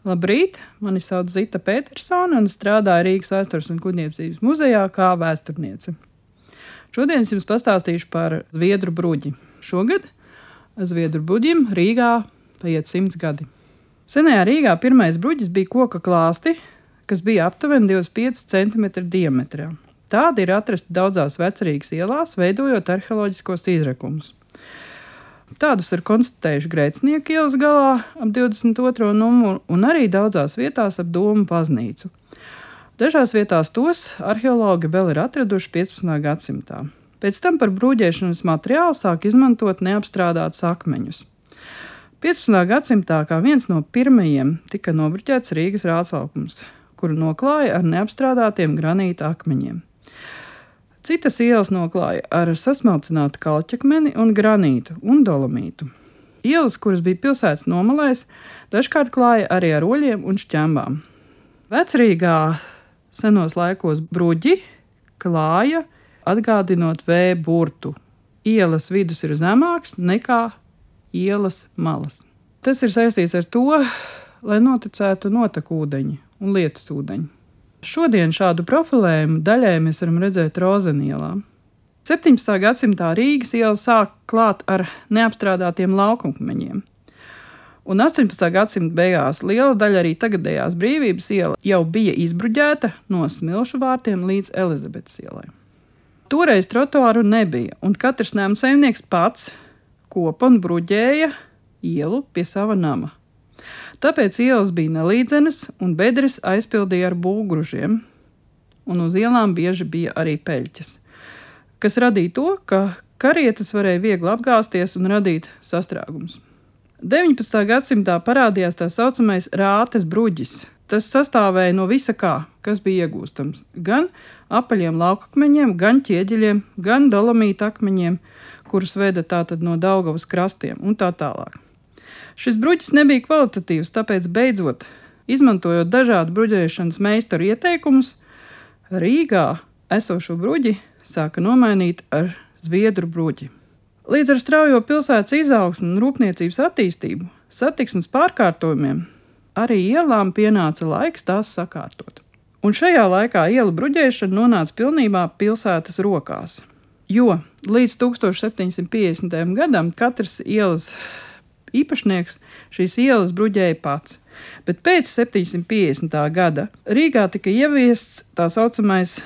Labrīt! Mani sauc Zita Petersona un strādāju Rīgas vēstures un kuģniecības muzejā kā vēsturniece. Šodien es jums pastāstīšu par zviedru bruģi. Šogad zviedru bruģim Rīgā paiet simts gadi. Senajā Rīgā pirmais bruģis bija koka klāsti, kas bija aptuveni 25 cm diametrā. Tādi ir atrasti daudzās vecerīgas ielās, veidojot arheoloģiskos izrakumus. Tādus ir konstatējuši Grēcnieku ielas galā ap 22. numuru un arī daudzās vietās ap Domu baznīcu. Dažās vietās tos arheologi vēl ir atraduši 15. gadsimtā. Pēc tam par brūģēšanas materiālu sāk izmantot neapstrādātus akmeņus. 15. gadsimtā kā viens no pirmajiem tika nobruģēts Rīgas rātslaukums, kuru noklāja ar neapstrādātiem granīta akmeņiem. Citas ielas noklāja ar sasmalcinātu kalķakmeni un granītu un dolomītu. Ielas, kuras bija pilsētas nomalēs, dažkārt klāja arī ar oļiem un šķembām. Vecrīgā senos laikos bruģi klāja, atgādinot vēja burtu. Ielas vidus ir zemāks nekā ielas malas. Tas ir saistīts ar to, lai noticētu notekūdeņi un lietus ūdeņi. Šodien šādu profilējumu daļai mēs varam redzēt Rozenielā. 17. gadsimtā Rīgas iela sāk klāt ar neapstrādātiem laukummeņiem. Un 18. gadsimta beigās liela daļa arī tagadējās brīvības iela jau bija izbruģēta no smilšu vārtiem līdz Elizabetes ielai. Toreiz trotuāru nebija, un katrs nēma saimnieks pats kopa un bruģēja ielu pie sava nama. Tāpēc ielas bija nelīdzenas, un bedres aizpildīja ar būgružiem, un uz ielām bieži bija arī peļķes, kas radīja to, ka karietes varēja viegli apgāzties un radīt sastrēgumus. 19. gadsimtā parādījās tā saucamais rātes bruģis. Tas sastāvēja no visa kā, kas bija iegūstams. Gan apaļiem laukakmeņiem, gan ķieģeļiem, gan dolomīta akmeņiem, kurus veda tātad no Daugavas krastiem un tā tālāk. Šis bruģis nebija kvalitatīvs, tāpēc beidzot, izmantojot dažādu bruģēšanas meistaru ieteikumus, Rīgā esošo bruģi sāka nomainīt ar zviedru bruģi. Līdz ar straujo pilsētas izaugsmu un rūpniecības attīstību, satiksmes pārkārtojumiem, arī ielām pienāca laiks tās sakārtot. Un šajā laikā ielu bruģēšana nonāca pilnībā pilsētas rokās. Jo līdz 1750. gadam katrs ielas īpašnieks šīs ielas bruģēja pats. Bet pēc 750. gada Rīgā tika ieviests tā saucamais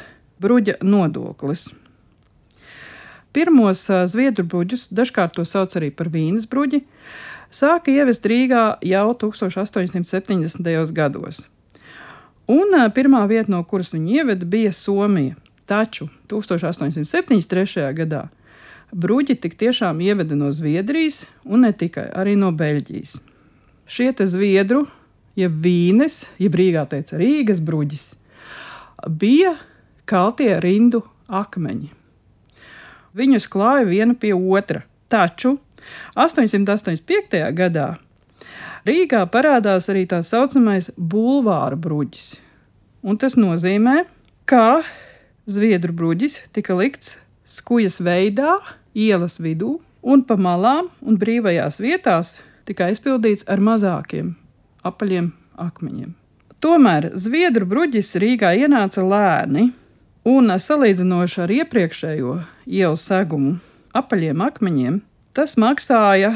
bruģa nodoklis. Pirmos zviedru bruģus, dažkārt to sauc arī par vīnas bruģi, sāka ieviest Rīgā jau 1870. gados. Un pirmā vieta, no kuras viņi ieveda, bija Somija. Taču 1873. gadā bruģi tik tiešām ieveda no Zviedrijas, un ne tikai, arī no Beļģijas. Šie zviedru, jeb vīnes, jeb Rīgā teica Rīgas bruģis, bija kaltie rindu akmeņi. Viņus klāja viena pie otra, taču 885. gadā Rīgā parādās arī tā saucamais bulvāra bruģis. Un tas nozīmē, ka zviedru bruģis tika likts skujas veidā, ielas vidū, un pa malām un brīvajās vietās tika aizpildīts ar mazākiem apaļiem akmeņiem. Tomēr Zviedru bruģis Rīgā ienāca lēni, un salīdzinoši ar iepriekšējo ielu segumu apaļiem akmeņiem, tas maksāja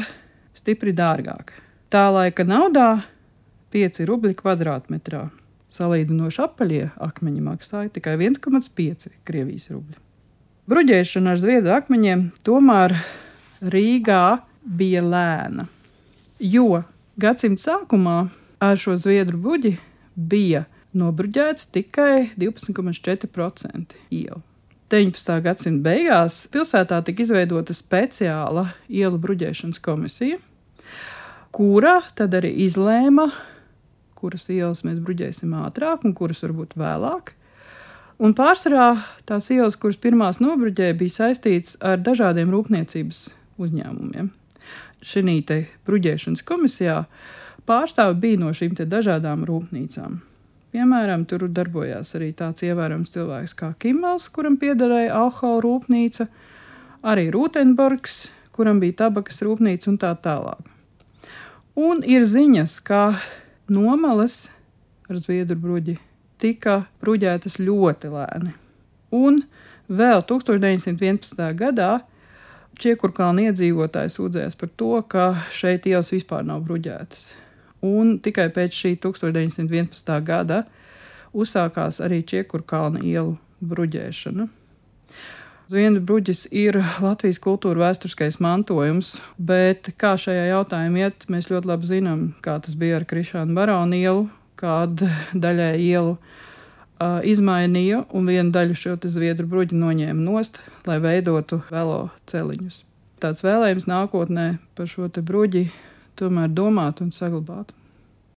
stipri dārgāk. Tā laika naudā 5 rubļi kvadrātmetrā. Salīdzinoši apaļie akmeņi maksāja tikai 1,5 Krievijas rubļi. Bruģēšana ar zviedru akmeņiem tomēr Rīgā bija lēna, jo gadsimta sākumā ar šo zviedru buģi bija nobruģēts tikai 12,4% ielu. 19. gadsimta beigās pilsētā tika izveidota speciāla ielu bruģēšanas komisija, kura tad arī izlēma, kuras ielas mēs bruģēsim ātrāk un kuras varbūt vēlāk. Un pārsvarā tās ielas, kuras pirmās nobruģēja, bija saistītas ar dažādiem rūpniecības uzņēmumiem. Šī bruģēšanas komisijā pārstāvi bija no šīm dažādām rūpnīcām. Piemēram, tur darbojās arī tāds ievērojams cilvēks kā Kimels, kuram piederēja Alhau rūpnīca, arī Rūtenburgs, kuram bija tabakas rūpnīca un tā tālāk. Un ir ziņas, ka nomales ar zviedru bruģi tika bruģētas ļoti lēni. Un vēl 1911. gadā Čiekurkalna iedzīvotāji sūdzējās par to, ka šeit ielas vispār nav bruģētas. Un tikai pēc šī 1911. gada uzsākās arī Čiekurkalna ielu bruģēšana. Zviedru bruģis ir Latvijas kultūra vēsturiskais mantojums, bet kā šajā jautājumā iet, mēs ļoti labi zinām, kā tas bija ar Krišānu Baronu ielu, kāda daļai ielu uh, izmainīja un vienu daļu šo zviedru bruģi noņēma nost, lai veidotu velo celiņus. Tāds vēlējums nākotnē par šo bruģi tomēr domāt un saglabāt.